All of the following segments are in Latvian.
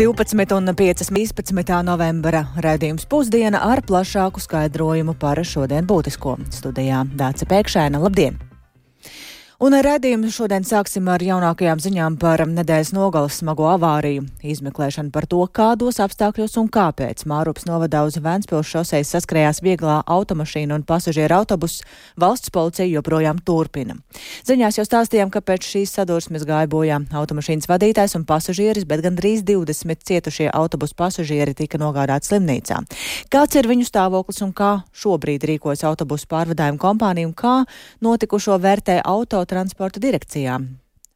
12 un 5. novembra raidījums pusdiena ar plašāku skaidrojumu par šodien būtisko studijā Dāca Pēkšēna. Labdien! Un redzējumu šodien sāksim ar jaunākajām ziņām par nedēļas nogalas smago avāriju. Izmeklēšana par to, kādos apstākļos un kāpēc Mārups novadā uz Vēnspils šoseis saskrējās vieglā automašīna un pasažieru autobus, valsts policija joprojām turpina. Ziņās jau stāstījām, ka pēc šīs sadursmes gāja bojā automašīnas vadītājs un pasažieris, bet gandrīz 20 cietušie autobusu pasažieri tika nogādāti slimnīcā. Kāds ir viņu stāvoklis un kā šobrīd rīkojas autobusu pārvadājumu kompānija un kā notikušo vērtē auto transporta direkcijām.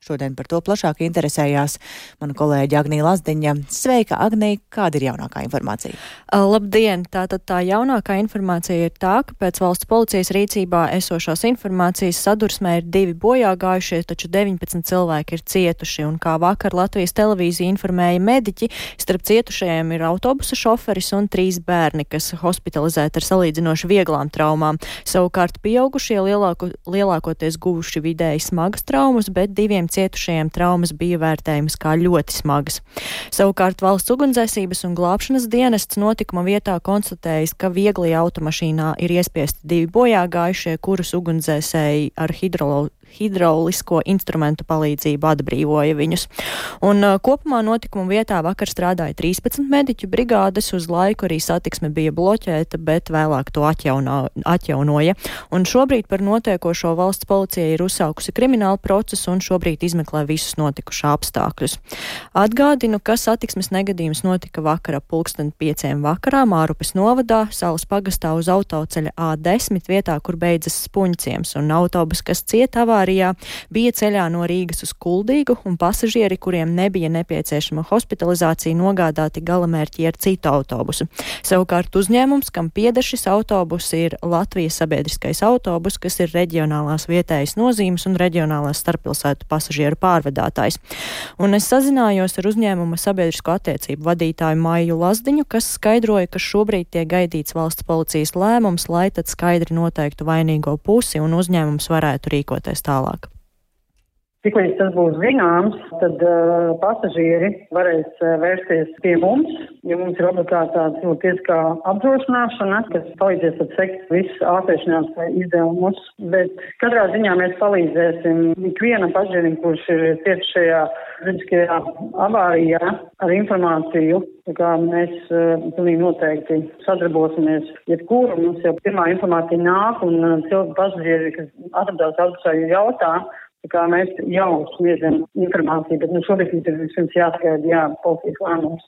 Šodien par to plašāk interesējās mana kolēģa Agnija Lazdiņa. Sveika, Agnija! Kāda ir jaunākā informācija? Labdien! Tātad tā jaunākā informācija ir tā, ka pēc valsts policijas rīcībā esošās informācijas sadursmē ir divi bojā gājušie, taču 19 cilvēki ir cietuši. Un kā vakar Latvijas televīzija informēja mediķi, starp cietušajiem ir autobusa šoferis un trīs bērni, kas hospitalizēti ar salīdzinoši vieglām traumām. Savukārt pieaugušie lielāko, lielākoties guvuši vidēji smagas traumas, bet diviem cietušajiem traumas bija vērtējamas kā ļoti smagas. Savukārt valsts ugunsdzēsības un glābšanas dienests notikuma vietā konstatējis, ka vieglajā automašīnā ir iespiesti divi bojā gājušie, kurus ugunsdzēsēji ar hidrolo hidraulisko instrumentu palīdzību atbrīvoja viņus. Un uh, kopumā notikuma vietā vakar strādāja 13 mediķu brigādes, uz laiku arī satiksme bija bloķēta, bet vēlāk to atjaunā, atjaunoja. Un šobrīd par notiekošo valsts policija ir uzsākusi kriminālu procesu un šobrīd izmeklē visus notikušā apstākļus. Atgādinu, ka satiksmes negadījums notika vakara pulksten pieciem vakarā Mārupes novadā, Salas pagastā uz autoceļa A10 vietā, kur beidzas spuņciems, un autobus, kas cieta avārijā, avārijā bija ceļā no Rīgas uz Kuldīgu, un pasažieri, kuriem nebija nepieciešama hospitalizācija, nogādāti galamērķi ar citu autobusu. Savukārt uzņēmums, kam pieder šis autobus, ir Latvijas sabiedriskais autobus, kas ir reģionālās vietējas nozīmes un reģionālās starppilsētu pasažieru pārvadātājs. Un es sazinājos ar uzņēmuma sabiedrisko attiecību vadītāju Maiju Lazdiņu, kas skaidroja, ka šobrīd tiek gaidīts valsts policijas lēmums, lai tad skaidri noteiktu vainīgo pusi un uzņēmums varētu rīkoties tā tālāk? Tiklīdz tas būs zināms, tad uh, pasažieri varēs uh, vērsties pie mums, jo mums ir obligāti tāds nu, tiesiskā apdrošināšana, kas palīdzēs tad sekt visus ārstēšanās izdevumus. Bet katrā ziņā mēs palīdzēsim ikvienam pasažierim, kurš ir tieši šajā riskajā avārijā ar informāciju. Kā mēs uh, pilnīgi noteikti sadarbosimies, jebkuru mums jau pirmā informācija nāk un cilvēki pasažieri, kas atradās autosāju jautā, mēs jau sniedzam informāciju, bet nu, šobrīd ir vispirms jāskaidro, jā, policijas lēmums.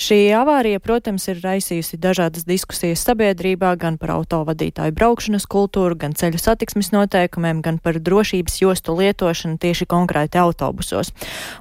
Šī avārija, protams, ir raisījusi dažādas diskusijas sabiedrībā gan par autovadītāju braukšanas kultūru, gan ceļu satiksmes noteikumiem, gan par drošības jostu lietošanu tieši konkrēti autobusos.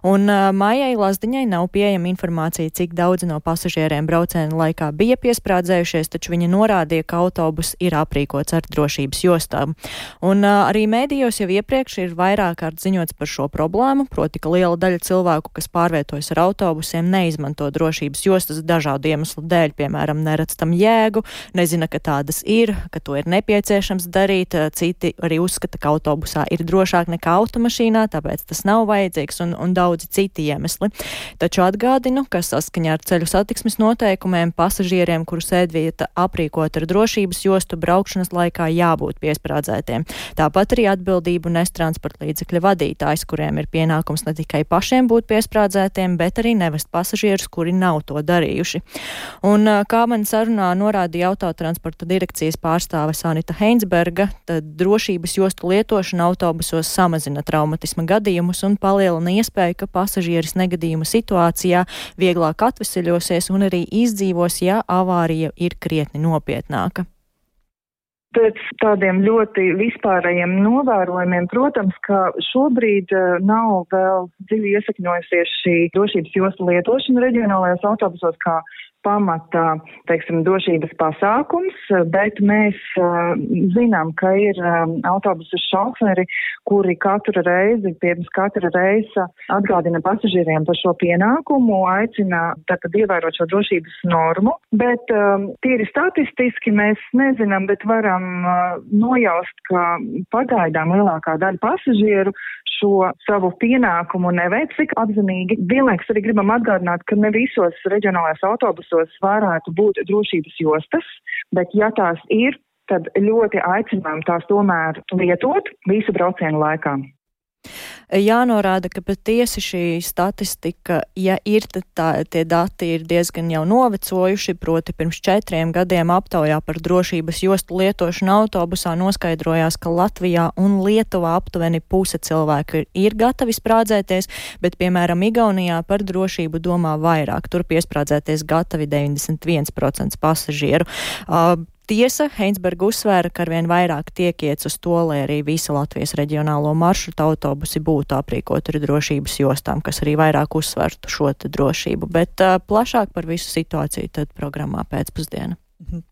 Un uh, Mājai Lazdiņai nav pieejama informācija, cik daudzi no pasažieriem brauciena laikā bija piesprādzējušies, taču viņa norādīja, ka autobus ir aprīkots ar drošības jostām. Un uh, arī mēdījos jau iepriekš ir vairāk kārt ziņots par šo problēmu, proti, ka liela daļa cilvēku, kas pārvietojas ar autobusiem, neizmanto drošības jostas dažādu iemeslu dēļ, piemēram, neredz tam jēgu, nezina, ka tādas ir, ka to ir nepieciešams darīt. Citi arī uzskata, ka autobusā ir drošāk nekā automašīnā, tāpēc tas nav vajadzīgs un, un daudzi citi iemesli. Taču atgādinu, ka saskaņā ar ceļu satiksmes noteikumiem pasažieriem, kuru sēdvieta aprīkot ar drošības jostu, braukšanas laikā jābūt piesprādzētiem. Tāpat arī atbildību nes transporta līdzekļa vadītājs, kuriem ir pienākums ne tikai pašiem būt piesprādzētiem, bet arī nevest pasažierus, kuri nav to darījuši. Un, kā man sarunā norādīja autotransporta direkcijas pārstāve Sanita Heinsberga, tad drošības jostu lietošana autobusos samazina traumatisma gadījumus un palielina iespēju, ka pasažieris negadījuma situācijā vieglāk atveseļosies un arī izdzīvos, ja avārija ir krietni nopietnāka. Pēc tādiem ļoti vispārējiem novērojumiem, protams, ka šobrīd uh, nav vēl dziļi iesakņojusies šī drošības josla lietošana reģionālajos autobusos, kā pamata, teiksim, drošības pasākums, bet mēs uh, zinām, ka ir um, autobusu šoferi, kuri katru reizi, pirms katra reisa atgādina pasažieriem par šo pienākumu, aicina tātad ievērot šo drošības normu, bet um, tīri statistiski mēs nezinām, bet varam uh, nojaust, ka pagaidām lielākā daļa pasažieru šo savu pienākumu neveic tik apzinīgi. Vienlaiks arī gribam atgādināt, ka ne visos reģionālajos autobusos varētu būt drošības jostas, bet ja tās ir, tad ļoti aicinām tās tomēr lietot visu braucienu laikā. Jānorāda, ka patiesi šī statistika, ja ir, tad tā, tie dati ir diezgan jau novecojuši, proti pirms četriem gadiem aptaujā par drošības jostu lietošanu autobusā noskaidrojās, ka Latvijā un Lietuvā aptuveni puse cilvēku ir, ir gatavi sprādzēties, bet, piemēram, Igaunijā par drošību domā vairāk. Tur piesprādzēties gatavi 91% pasažieru. Uh, Tiesa, Heinsberga uzsvēra, ka arvien vairāk tiek iets uz to, lai arī visa Latvijas reģionālo maršrutu autobusi būtu aprīkoti ar drošības jostām, kas arī vairāk uzsvertu šo drošību. Bet uh, plašāk par visu situāciju tad programmā pēcpusdiena. Mhm.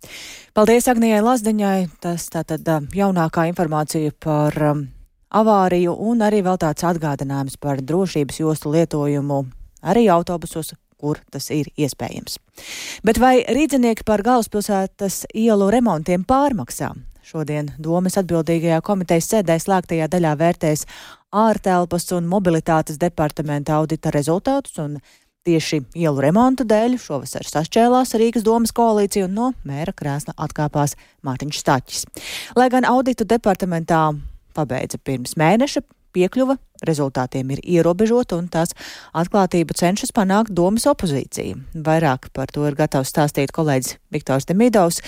Paldies Agnijai Lazdiņai. Tas tātad jaunākā informācija par um, avāriju un arī vēl tāds atgādinājums par drošības jostu lietojumu arī autobusos, kur tas ir iespējams. Bet vai rīdzinieki par galvaspilsētas ielu remontiem pārmaksā? Šodien domas atbildīgajā komitejas sēdē slēgtajā daļā vērtēs ārtelpas un mobilitātes departamenta audita rezultātus un Tieši ielu remonta dēļ šovasar sašķēlās Rīgas domas koalīcija un no mēra krēsla atkāpās Mārtiņš Staķis. Lai gan auditu departamentā pabeidza pirms mēneša, piekļuva rezultātiem ir ierobežota un tās atklātību cenšas panākt domas opozīcija. Vairāk par to ir gatavs stāstīt kolēģis Viktors Demidovs.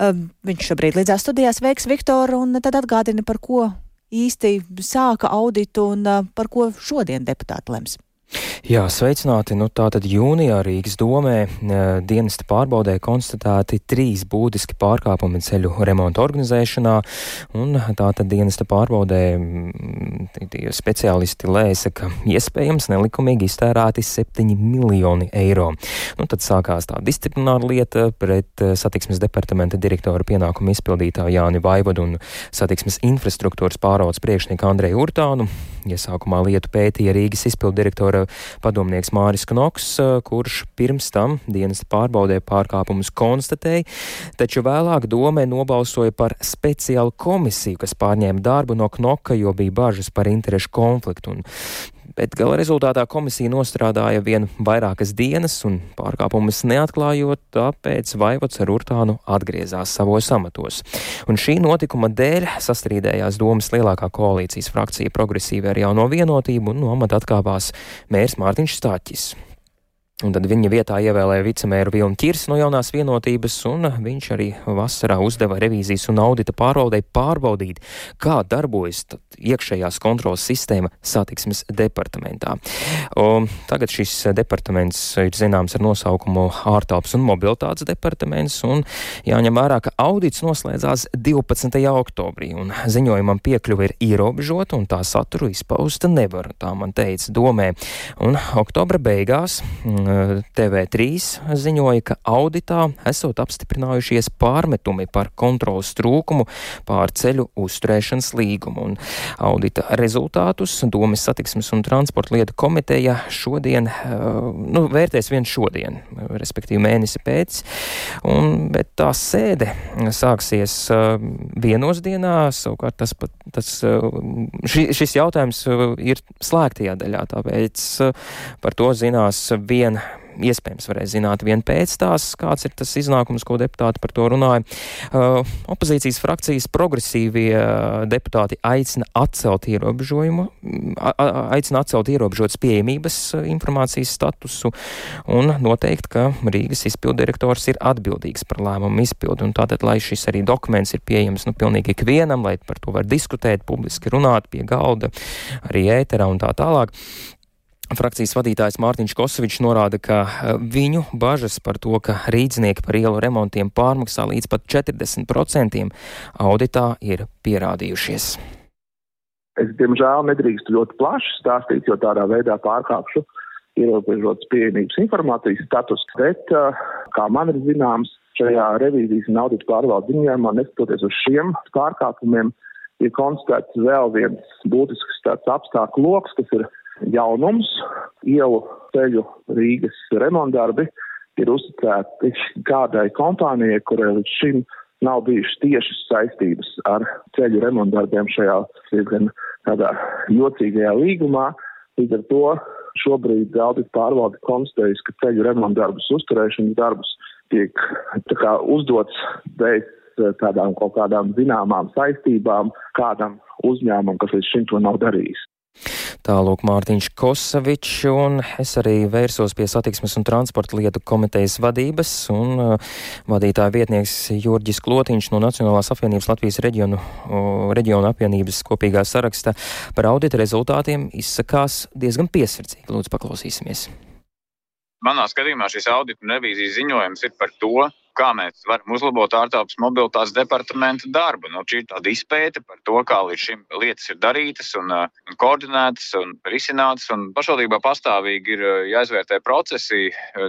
Ehm, viņš šobrīd līdzās studijās veiks Viktoru un tad atgādina, par ko īsti sāka auditu un eh, par ko šodien deputāti lems. Jā, sveicināti. Nu, tātad jūnijā Rīgas domē dienesta pārbaudē konstatēti trīs būtiski pārkāpumi ceļu remonta organizēšanā, un tātad dienesta pārbaudē speciālisti lēsa, ka iespējams nelikumīgi iztērēti 7 miljoni eiro. Nu, tad sākās tā disciplināra lieta pret satiksmes departamenta direktora pienākumu izpildītāju Jāni Vaivodu un satiksmes infrastruktūras pāraudas priekšnieku Andreju Urtānu. Iesākumā lietu pētīja Rīgas izpildu direktora padomnieks Māris Knoks, kurš pirms tam dienas pārbaudē pārkāpumus konstatēja, taču vēlāk domē nobalsoja par speciālu komisiju, kas pārņēma darbu no Knoka, jo bija bažas par interešu konfliktu. Un bet gala rezultātā komisija nostrādāja vien vairākas dienas un pārkāpumus neatklājot, tāpēc Vaivots ar Urtānu atgriezās savos amatos. Un šī notikuma dēļ sastrīdējās domas lielākā koalīcijas frakcija progresīva ar jauno vienotību un no amata atkāpās mērs Mārtiņš Stāķis. Un tad viņa vietā ievēlēja vicemēru Vilnu Čirs no jaunās vienotības, un viņš arī vasarā uzdeva revīzijas un audita pārvaldei pārbaudīt, kā darbojas iekšējās kontrolas sistēma satiksmes departamentā. Un tagad šis departaments ir zināms ar nosaukumu ārtelps un mobilitātes departaments, un jāņem vērā, ka audits noslēdzās 12. oktobrī, un ziņojumam piekļuva ir ierobežota, un tā saturu izpausta nevar, tā man teica domē. Un oktobra beigās TV3 ziņoja, ka auditā esot apstiprinājušies pārmetumi par kontrolas trūkumu pār ceļu uzturēšanas līgumu. Un audita rezultātus Domas satiksmes un transporta lietu komiteja šodien, nu, vērtēs vien šodien, respektīvi mēnesi pēc, un, bet tā sēde sāksies vienos dienās, savukārt tas, tas, ši, šis jautājums ir slēgtajā daļā, tāpēc par to zinās vien iespējams varēs zināt vien pēc tās, kāds ir tas iznākums, ko deputāti par to runāja. Uh, opozīcijas frakcijas progresīvie uh, deputāti aicina atcelt ierobežojumu, aicina atcelt ierobežotas pieejamības uh, informācijas statusu un noteikt, ka Rīgas izpildirektors ir atbildīgs par lēmumu izpildu. Un tātad, lai šis arī dokuments ir pieejams nu, pilnīgi ikvienam, lai par to var diskutēt, publiski runāt pie galda, arī ēterā un tā tālāk. Frakcijas vadītājs Mārtiņš Kosovičs norāda, ka eh, viņu bažas par to, ka rīdznieki par ielu remontiem pārmaksā līdz pat 40% auditā ir pierādījušies. Es, diemžēl, nedrīkstu ļoti plaši stāstīt, jo tādā veidā pārkāpšu ierobežotas pieejamības informācijas status, bet, kā man ir zināms, šajā revīzijas un audita pārvaldes ziņojumā, neskatoties uz šiem pārkāpumiem, ir konstatēts vēl viens būtisks tāds apstākļu lokus, kas ir jaunums, ielu ceļu Rīgas remontdarbi ir uzticēti kādai kompānijai, kurai līdz šim nav bijušas tiešas saistības ar ceļu remontdarbiem šajā diezgan tādā jocīgajā līgumā. Līdz ar to šobrīd audita pārvalde konstatējas, ka ceļu remontdarbus, uzturēšanas darbus tiek kā, uzdots bez tādām kaut kādām zināmām saistībām kādam uzņēmumam, kas līdz šim to nav darījis. Tālūk Mārtiņš Kosavičs, un es arī vērsos pie satiksmes un transporta lietu komitejas vadības, un uh, vadītāja vietnieks Jurģis Klotiņš no Nacionālās apvienības Latvijas reģionu, uh, reģionu apvienības kopīgā saraksta par audita rezultātiem izsakās diezgan piesardzīgi. Lūdzu, paklausīsimies. Manā skatījumā šis audita un revīzijas ziņojums ir par to, kā mēs varam uzlabot ārtelpas mobilitātes departamenta darbu. Nu, šī ir tāda izpēte par to, kā līdz šim lietas ir darītas un, un koordinētas un risinātas. Un pašvaldībā pastāvīgi ir jāizvērtē procesi,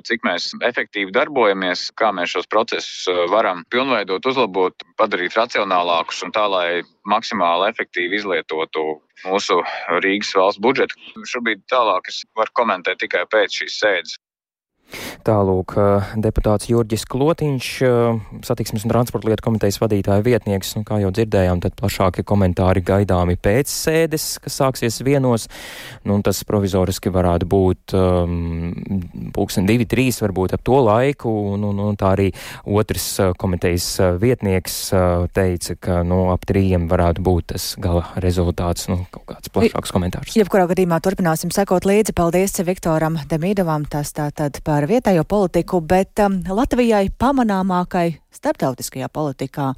cik mēs efektīvi darbojamies, kā mēs šos procesus varam pilnveidot, uzlabot, padarīt racionālākus un tā, lai maksimāli efektīvi izlietotu mūsu Rīgas valsts budžetu. Šobrīd tālāk es varu komentēt tikai pēc šīs sēdes. Tālūk, deputāts Jurģis Klotiņš, satiksmes un transporta lietu komitejas vadītāja vietnieks, un kā jau dzirdējām, tad plašāki komentāri gaidāmi pēc sēdes, kas sāksies vienos, nu, un tas provizoriski varētu būt um, pulksten divi, trīs, varbūt ap to laiku, un, un, un tā arī otrs komitejas vietnieks teica, ka, nu, ap trījiem varētu būt tas gala rezultāts, nu, kaut kāds plašāks komentārs. Jebkurā gadījumā turpināsim sekot līdzi. Paldies Viktoram Demīdovam, tas tātad par par vietējo politiku, bet um, Latvijai pamanāmākai starptautiskajā politikā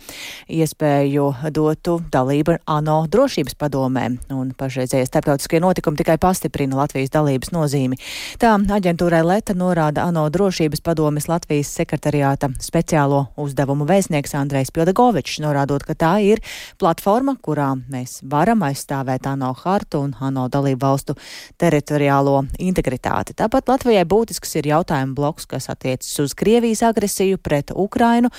iespēju dotu dalību ANO drošības padomē, un pašreizie starptautiskie notikumi tikai pastiprina Latvijas dalības nozīmi. Tā aģentūrai Leta norāda ANO drošības padomes Latvijas sekretariāta speciālo uzdevumu vēstnieks Andrejs Pildegovičs, norādot, ka tā ir platforma, kurā mēs varam aizstāvēt ANO hartu un ANO dalību valstu teritoriālo integritāti. Tāpat Latvijai būtisks ir jautājumu bloks, kas attiecas uz Krievijas agresiju pret Ukrainu.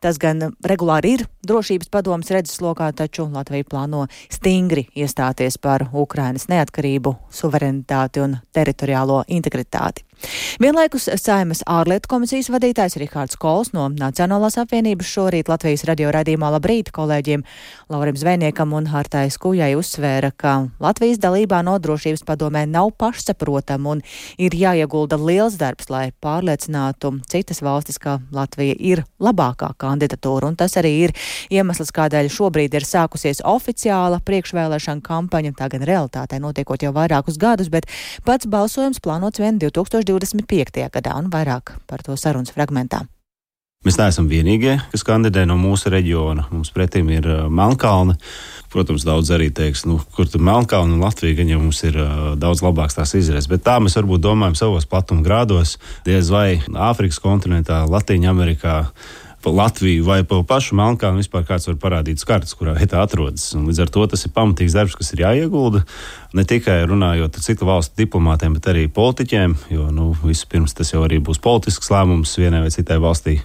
Tas gan regulāri ir drošības padomas redzeslokā, taču Latvija plāno stingri iestāties par Ukrainas neatkarību, suverenitāti un teritoriālo integritāti. Vienlaikus Saimas ārlietu komisijas vadītājs Rikārds Kols no Nacionālās apvienības šorīt Latvijas radio raidījumā Labrīt kolēģiem Laurim Zvejniekam un Hartai Skujai uzsvēra, ka Latvijas dalībā no drošības padomē nav pašsaprotama un ir jāiegulda liels darbs, lai pārliecinātu citas valstis, ka Latvija ir labākā kandidatūra. Un tas arī ir iemesls, kādēļ šobrīd ir sākusies oficiāla priekšvēlēšana kampaņa. Tā gan realitātē notiekot jau vairākus gadus, bet pats balsojums plānots vien 2025. gadā un vairāk par to sarunas fragmentā. Mēs neesam vienīgie, kas kandidē no mūsu reģiona. Mums pretim ir uh, Melnkalne. Protams, daudz arī teiks, nu, kur tur Melnkalna un Latvija, gan jau mums ir uh, daudz labāks tās izredzes. Bet tā mēs varbūt domājam savos platuma grādos, diez vai Āfrikas kontinentā, Latvijā, Amerikā pa Latviju vai pa pašu Melnkalnu vispār kāds var parādīt kartes, kurā vietā atrodas. Un līdz ar to tas ir pamatīgs darbs, kas ir jāiegulda. Ne tikai runājot ar citu valstu diplomātiem, bet arī politiķiem, jo nu, vispirms tas jau arī būs politisks lēmums vienai vai citai valstī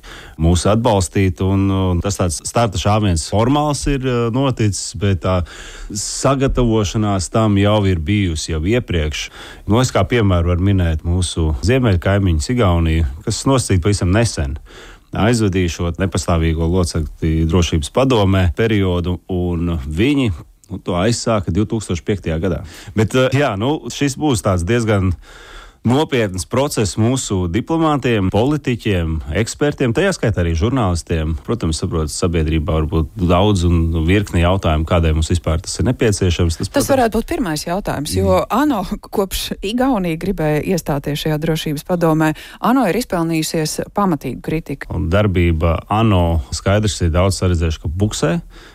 mūs atbalstīt. Un, un tas tāds starta šāviens formāls ir uh, noticis, bet tā sagatavošanās tam jau ir bijusi jau iepriekš. Nu, es kā piemēru varu minēt mūsu ziemeļkaimiņu Sigauniju, kas nosacīta pavisam nesen aizvadīja šo nepastāvīgo locekli drošības padomē periodu, un viņi nu, to aizsāka 2005. gadā. Bet jā, nu, šis būs diezgan nopietns process mūsu diplomātiem, politiķiem, ekspertiem, tajā skaitā arī žurnālistiem. Protams, saprotat, sabiedrībā var būt daudz un virkni jautājumu, kādēļ mums vispār tas ir nepieciešams. Tas, tas protams... varētu būt pirmais jautājums, jo mm. ANO kopš Igaunija gribēja iestāties šajā drošības padomē, ANO ir izpelnījusies pamatīgu kritiku. Un darbība ANO skaidrs ir daudz saredzējuši, ka buksē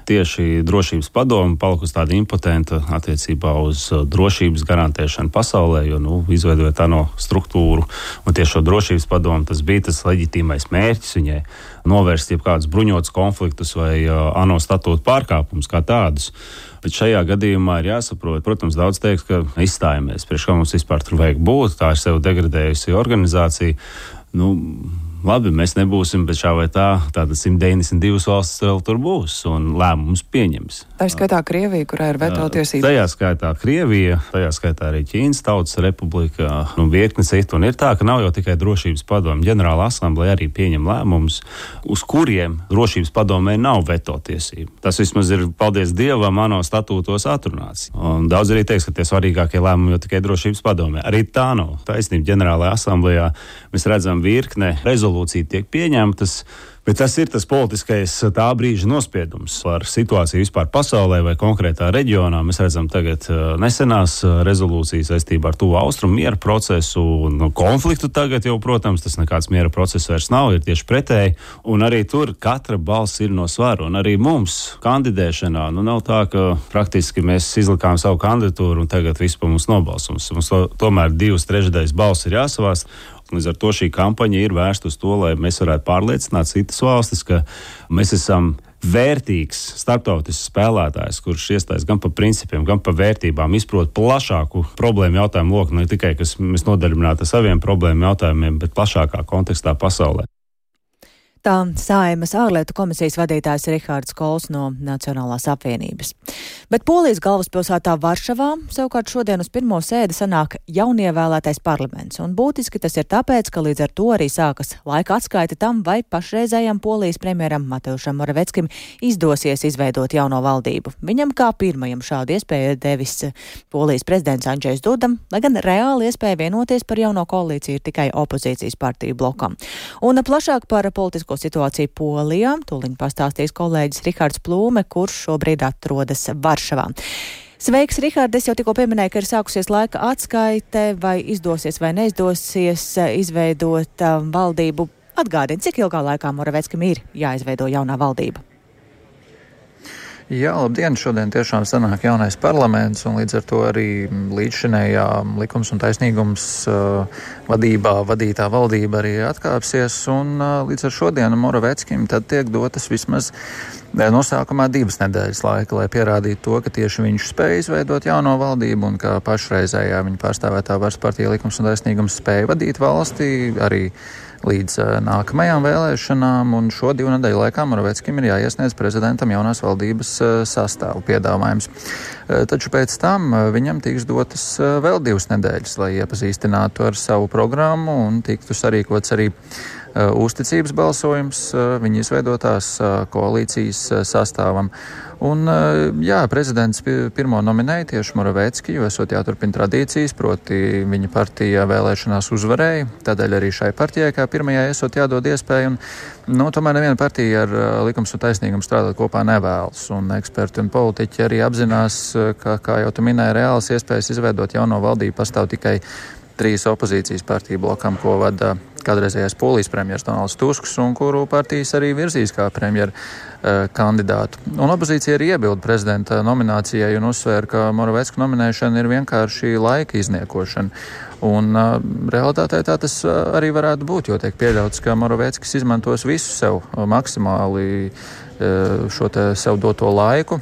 tieši drošības padome palikusi tāda impotenta attiecībā uz drošības garantēšanu pasaulē, jo, nu, izveidojot ANO ANO struktūru un tieši šo drošības padomu. Tas bija tas leģitīmais mērķis viņai novērst jebkādus bruņotus konfliktus vai ANO statūtu pārkāpumus kā tādus. Bet šajā gadījumā ir jāsaprot, protams, daudz teiks, ka izstājamies. Priekš kā mums vispār tur vajag būt, tā ir sev degradējusi organizācija. Nu, labi, mēs nebūsim, bet šā vai tā, tādas 192 valstis vēl tur būs un lēmums pieņems. Tā ir skaitā Krievija, kurā ir veto tiesības. Tajā skaitā Krievija, tajā skaitā arī Ķīnas Tautas Republika, nu, virkni citu. Un ir tā, ka nav jau tikai drošības padomu. Ģenerāla asamblēja arī pieņem lēmumus, uz kuriem drošības padomē nav veto tiesību. Tas vismaz ir, paldies Dievam, mano statūtos atrunāts. Un daudz arī teiks, ka tie svarīgākie lēmumi jau tikai drošības padomē. Arī tā nav. Taisnība ģenerālajā asamblējā mēs redzam virkne rezultātu rezolūcija tiek pieņemtas. Bet tas ir tas politiskais tā brīža nospiedums par situāciju vispār pasaulē vai konkrētā reģionā. Mēs redzam tagad nesenās rezolūcijas saistībā ar tuvu austrumu miera procesu un nu, konfliktu tagad jau, protams, tas nekāds miera process vairs nav, ir tieši pretēji. Un arī tur katra balss ir no svara. Un arī mums kandidēšanā, nu nav tā, ka praktiski mēs izlikām savu kandidatūru un tagad viss pa mums nobalsums. Mums to, tomēr divas trešdaļas balss ir jāsavāst. Līdz ar to šī kampaņa ir vērsta uz to, lai mēs varētu pārliecināt citas valstis, ka mēs esam vērtīgs starptautisks spēlētājs, kurš iestājas gan par principiem, gan par vērtībām, izprot plašāku problēmu jautājumu loku, ne tikai kas mēs nodarbojamies ar saviem problēmu jautājumiem, bet plašākā kontekstā pasaulē. Tā Saimas ārlietu komisijas vadītājs Rihards Kols no Nacionālās apvienības. Bet Polijas galvaspilsētā Varšavā savukārt šodien uz pirmo sēdi sanāk jaunievēlētais parlaments, un būtiski tas ir tāpēc, ka līdz ar to arī sākas laika atskaita tam, vai pašreizējam Polijas premjeram Mateušam Moraveckim izdosies izveidot jauno valdību. Viņam kā pirmajam šādu iespēju devis Polijas prezidents Andrzejs Dudam, lai gan reāli iespēja vienoties par jauno koalīciju ir tikai opozīcijas partiju blokam. Un plašāk par politisku politisko situāciju Polijā. Tūlīt pastāstīs kolēģis Rihards Plūme, kurš šobrīd atrodas Varšavā. Sveiks, Rihard! Es jau tikko pieminēju, ka ir sākusies laika atskaite, vai izdosies vai neizdosies eh, izveidot um, valdību. Atgādini, cik ilgā laikā Moraveckim ir jāizveido jaunā valdība? Jā, labdien! Šodien tiešām sanāk jaunais parlaments, un līdz ar to arī līdzšinējā likums un taisnīgums uh, vadībā vadītā valdība arī atkāpsies, un uh, līdz ar šodienu Moraveckim tad tiek dotas vismaz uh, nosākumā divas nedēļas laika, lai pierādītu to, ka tieši viņš spēja izveidot jauno valdību un ka pašreizējā viņa pārstāvētā varas partija likums un taisnīgums spēja vadīt valsti arī līdz nākamajām vēlēšanām, un šo divu nedēļu laikā Moraveckim ir jāiesniedz prezidentam jaunās valdības sastāvu piedāvājums. Taču pēc tam viņam tiks dotas vēl divas nedēļas, lai iepazīstinātu ar savu programmu un tiktu sarīkots arī uzticības balsojums viņa izveidotās koalīcijas sastāvam. Un, eh, jā, prezidents pirmo nominēja tieši Moravecki, jo esot jāturpina tradīcijas, proti viņa partija vēlēšanās uzvarēja, tādēļ arī šai partijai kā pirmajai esot jādod iespēju. Un, nu, tomēr neviena partija ar eh, likums un taisnīgumu strādāt kopā nevēlas, un eksperti un politiķi arī apzinās, eh, ka, kā jau tu minēji, reāls iespējas izveidot jauno valdību pastāv tikai trīs opozīcijas partiju blokam, ko vada kādreizējais polijas premjerministrs Donalds Tusks, un kuru partijas arī virzīs kā premjeru uh, kandidātu. Un opozīcija arī iebilda prezidenta nominācijai un uzsvēra, ka Moravecka nominēšana ir vienkārši laika izniekošana. Un uh, realitātē tā tas uh, arī varētu būt, jo tiek pieļauts, ka Moraveckis izmantos visu sev maksimāli uh, šo te sev doto laiku.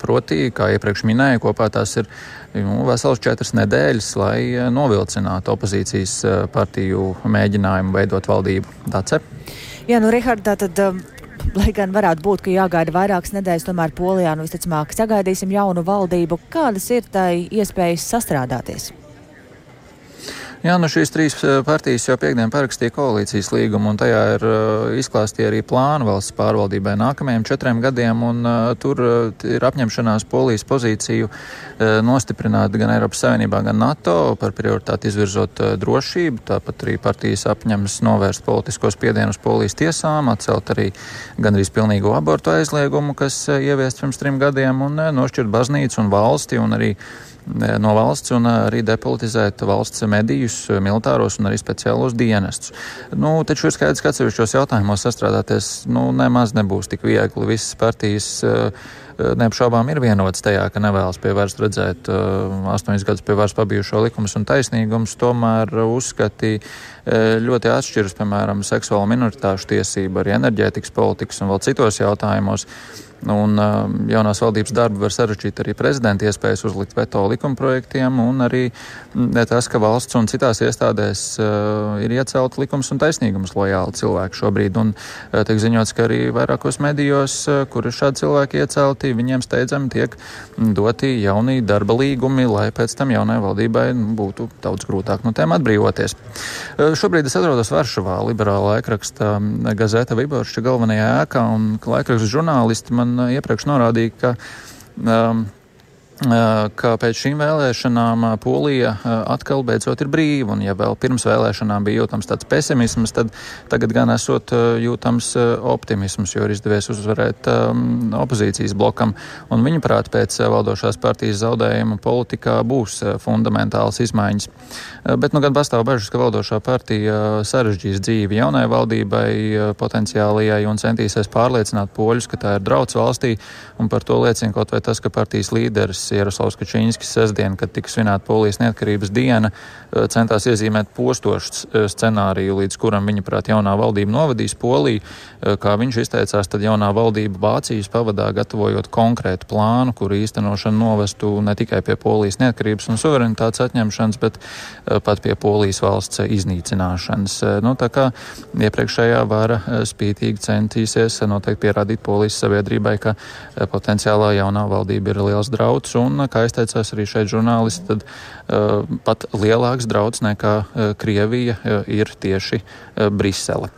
Proti, kā iepriekš minēju, kopā tās ir nu, vesels četras nedēļas, lai novilcinātu opozīcijas partiju mēģinājumu veidot valdību. Ir. Jā, nu, Rihard, tātad. Um... Lai gan varētu būt, ka jāgaida vairākas nedēļas, tomēr Polijā nu visticamāk sagaidīsim jaunu valdību. Kādas ir tai iespējas sastrādāties? Jā, nu šīs trīs eh, partijas jau piekdien parakstīja koalīcijas līgumu, un tajā ir uh, izklāstīja arī plānu valsts pārvaldībai nākamajiem četriem gadiem, un uh, tur uh, ir apņemšanās polijas pozīciju uh, nostiprināt gan Eiropas Savienībā, gan NATO par prioritāti izvirzot uh, drošību. Tāpat arī partijas apņemas novērst politiskos spiedienus polijas tiesām, atcelt arī gandrīz pilnīgu abortu aizliegumu, kas uh, ieviests pirms trim gadiem, un uh, nošķirt baznīcu un valsti un arī no valsts un arī depolitizēt valsts medijus, militāros un arī speciālos dienestus. Nu, taču ir skaidrs, ka atsevišķos jautājumos sastrādāties nu, nemaz nebūs tik viegli. Visas partijas uh, neapšaubām ir vienots tajā, ka nevēlas pie varas redzēt astoņus gadus pie varas pabijušo likumus un taisnīgumus, tomēr uzskati ļoti atšķiras, piemēram, seksuālo minoritāšu tiesību, arī enerģētikas politikas un vēl citos jautājumos. Un uh, jaunās valdības darbu var sarežģīt arī prezidenta iespējas uzlikt veto likumprojektiem, un arī mm, tas, ka valsts un citās iestādēs uh, ir iecelti likums un taisnīgums lojāli cilvēki šobrīd. Un uh, tiek ziņots, ka arī vairākos medijos, uh, kur ir šādi cilvēki iecelti, viņiem steidzami tiek doti jauni darba līgumi, lai pēc tam jaunai valdībai nu, būtu daudz grūtāk no tiem atbrīvoties. Uh, šobrīd es atrodos Varšavā, liberāla laikraksta gazeta Viborša galvenajā ēkā, un laikraksta žurnālisti man man uh, iepriekš norādīja, ka um, ka pēc šīm vēlēšanām Polija atkal beidzot ir brīva, un ja vēl pirms vēlēšanām bija jūtams tāds pesimisms, tad tagad gan esot jūtams optimisms, jo ir izdevies uzvarēt opozīcijas blokam, un viņuprāt pēc valdošās partijas zaudējuma politikā būs fundamentāls izmaiņas. Bet nu gan pastāv bažas, ka valdošā partija sarežģīs dzīvi jaunai valdībai potenciālajai un centīsies pārliecināt poļus, ka tā ir drauds valstī, un par to liecina kaut vai tas, ka partijas līderis Jaroslavs Kačīnskis sestdien, kad tika svinēta Polijas neatkarības diena, eh, centās iezīmēt postošu eh, scenāriju, līdz kuram viņa prāt jaunā valdība novadīs Poliju. Eh, kā viņš izteicās, tad jaunā valdība Vācijas pavadā gatavojot konkrētu plānu, kur īstenošana novestu ne tikai pie Polijas neatkarības un suverenitātes atņemšanas, bet pat pie Polijas valsts iznīcināšanas. Nu, tā kā iepriekšējā vara spītīgi centīsies noteikti pierādīt Polijas sabiedrībai, ka potenciālā jaunā valdība ir liels drauds un, kā izteicās arī šeit žurnālisti, tad uh, pat lielāks draudz nekā uh, Krievija uh, ir tieši uh, Brisele.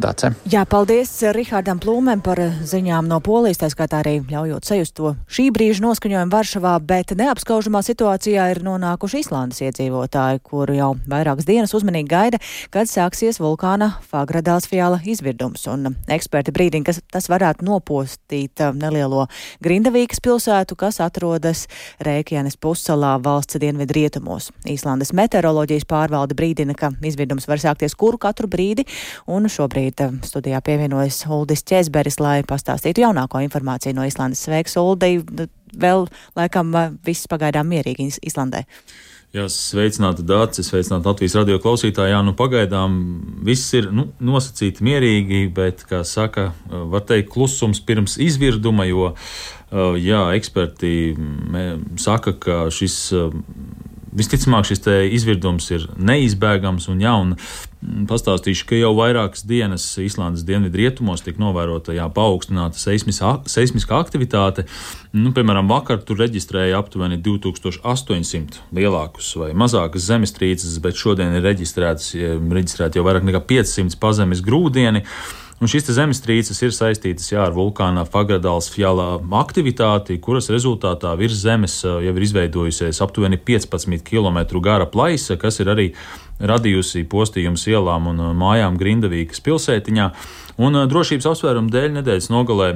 Dace. Jā, paldies Rihardam Plūmēm par ziņām no Polijas, tā skaitā arī ļaujot sajust to šī brīža noskaņojumu Varšavā, bet neapskaužamā situācijā ir nonākuši Islandes iedzīvotāji, kur jau vairākas dienas uzmanīgi gaida, kad sāksies vulkāna Fagradāls-Fjāla izvirdums. Un eksperti brīdina, ka tas varētu nopostīt nelielo Grindavīkas pilsētu, kas atrodas Rēkjanes pussalā valsts dienvidu rietumos. Īslandes meteoroloģijas pārvalde brīdina, ka izvirdums var sākties kuru katru brīdi, un šobrīd Šobrīd eh, studijā pievienojas Uldis Česberis, lai pastāstītu jaunāko informāciju no Islandes. Sveiks, Uldi! Vēl laikam viss pagaidām mierīgi Islandē. Jā, sveicināti Dārcis, sveicināti Latvijas radio klausītāji. Jā, nu pagaidām viss ir nu, nosacīti mierīgi, bet, kā saka, var teikt, klusums pirms izvirduma, jo, jā, eksperti saka, ka šis visticamāk šis izvirdums ir neizbēgams. Un, jā, un mm, pastāstīšu, ka jau vairākas dienas Īslandes dienvidu rietumos tiek novērota jā, paaugstināta seismiskā aktivitāte. Nu, piemēram, vakar tur reģistrēja aptuveni 2800 lielākus vai mazākus zemestrīces, bet šodien ir reģistrēti jau vairāk nekā 500 pazemes grūdieni. Un šīs zemestrīces ir saistītas jā, ar vulkāna Fagradāls fjālā aktivitāti, kuras rezultātā virs zemes jau ir izveidojusies aptuveni 15 km gara plaisa, kas ir arī radījusi postījumus ielām un mājām Grindavīkas pilsētiņā. Un drošības apsvērumu dēļ nedēļas nogalē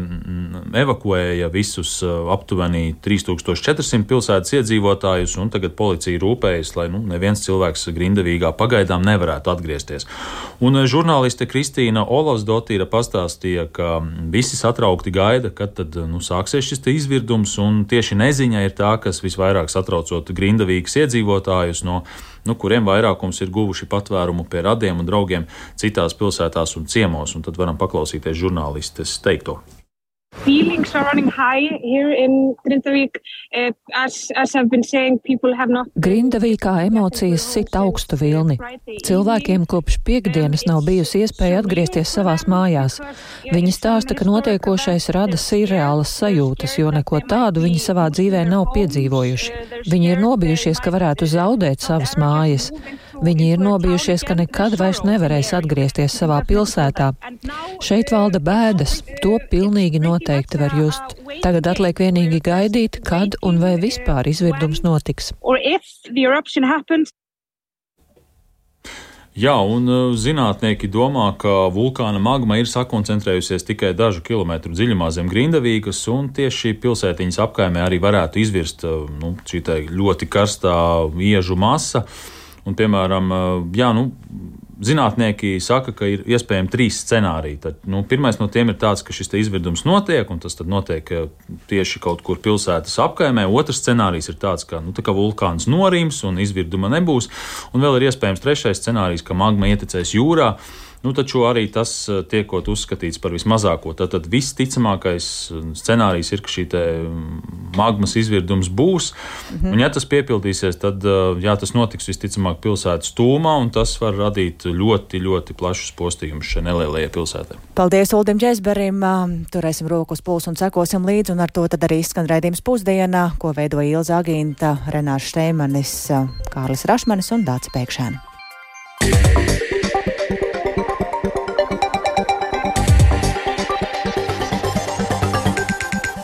evakuēja visus aptuveni 3400 pilsētas iedzīvotājus, un tagad policija rūpējas, lai nu, neviens cilvēks Grindavīgā pagaidām nevarētu atgriezties. Un žurnāliste Kristīna Olasdotīra pastāstīja, ka visi satraukti gaida, kad tad nu, sāksies šis izvirdums, un tieši neziņa ir tā, kas visvairāk satraucot Grindavīgas iedzīvotājus no nu, kuriem vairākums ir guvuši patvērumu pie radiem un draugiem citās pilsētās un ciemos. Un tad varam paklausīties žurnālistes teikto. Feelings are running high here in Grindavik. Uh, as, as I've been saying, people have not. Grindavīkā emocijas sit augstu vilni. Cilvēkiem kopš piekdienas nav bijusi iespēja atgriezties savās mājās. Viņi stāsta, ka notiekošais rada sirreālas sajūtas, jo neko tādu viņi savā dzīvē nav piedzīvojuši. Viņi ir nobijušies, ka varētu zaudēt savas mājas. Viņi ir nobijušies, ka nekad vairs nevarēs atgriezties savā pilsētā. Šeit valda bēdas, to pilnīgi noteikti var just. Tagad atliek vienīgi gaidīt, kad un vai vispār izvirdums notiks. Jā, un uh, zinātnieki domā, ka vulkāna magma ir sakoncentrējusies tikai dažu kilometru dziļumā zem Grindavīgas, un tieši šī pilsētiņas apkaimē arī varētu izvirst uh, nu, šī ļoti karstā iežu masa. Un, piemēram, jā, nu, Zinātnieki saka, ka ir iespējami trīs scenāriji. Tad, nu, pirmais no tiem ir tāds, ka šis izvirdums notiek, un tas notiek tieši kaut kur pilsētas apkaimē. Otrs scenārijs ir tāds, ka, nu, tā kā vulkāns norims un izvirduma nebūs. Un vēl ir iespējams trešais scenārijs, ka magma ietekmēs jūrā. Nu, taču arī tas eh, tiekot uzskatīts par vismazāko. Tad visticamākais eh, scenārijs ir, ka šī mm, magmas izvirdums būs. Mm -hmm. Un, ja tas piepildīsies, tad eh, jā, tas notiks visticamāk pilsētas tūmā, un tas var radīt ļoti, ļoti plašus postījumus šai nelielajai pilsētai. Paldies Uldim Česberim! Turēsim rokas pulsu un sekosim līdzi, un ar to tad arī skan raidījums pusdienā, ko veidoja Ilza Agīnta, Renārs Šteimanis, Kārlis Rašmanis un Dācis Pēkšēns.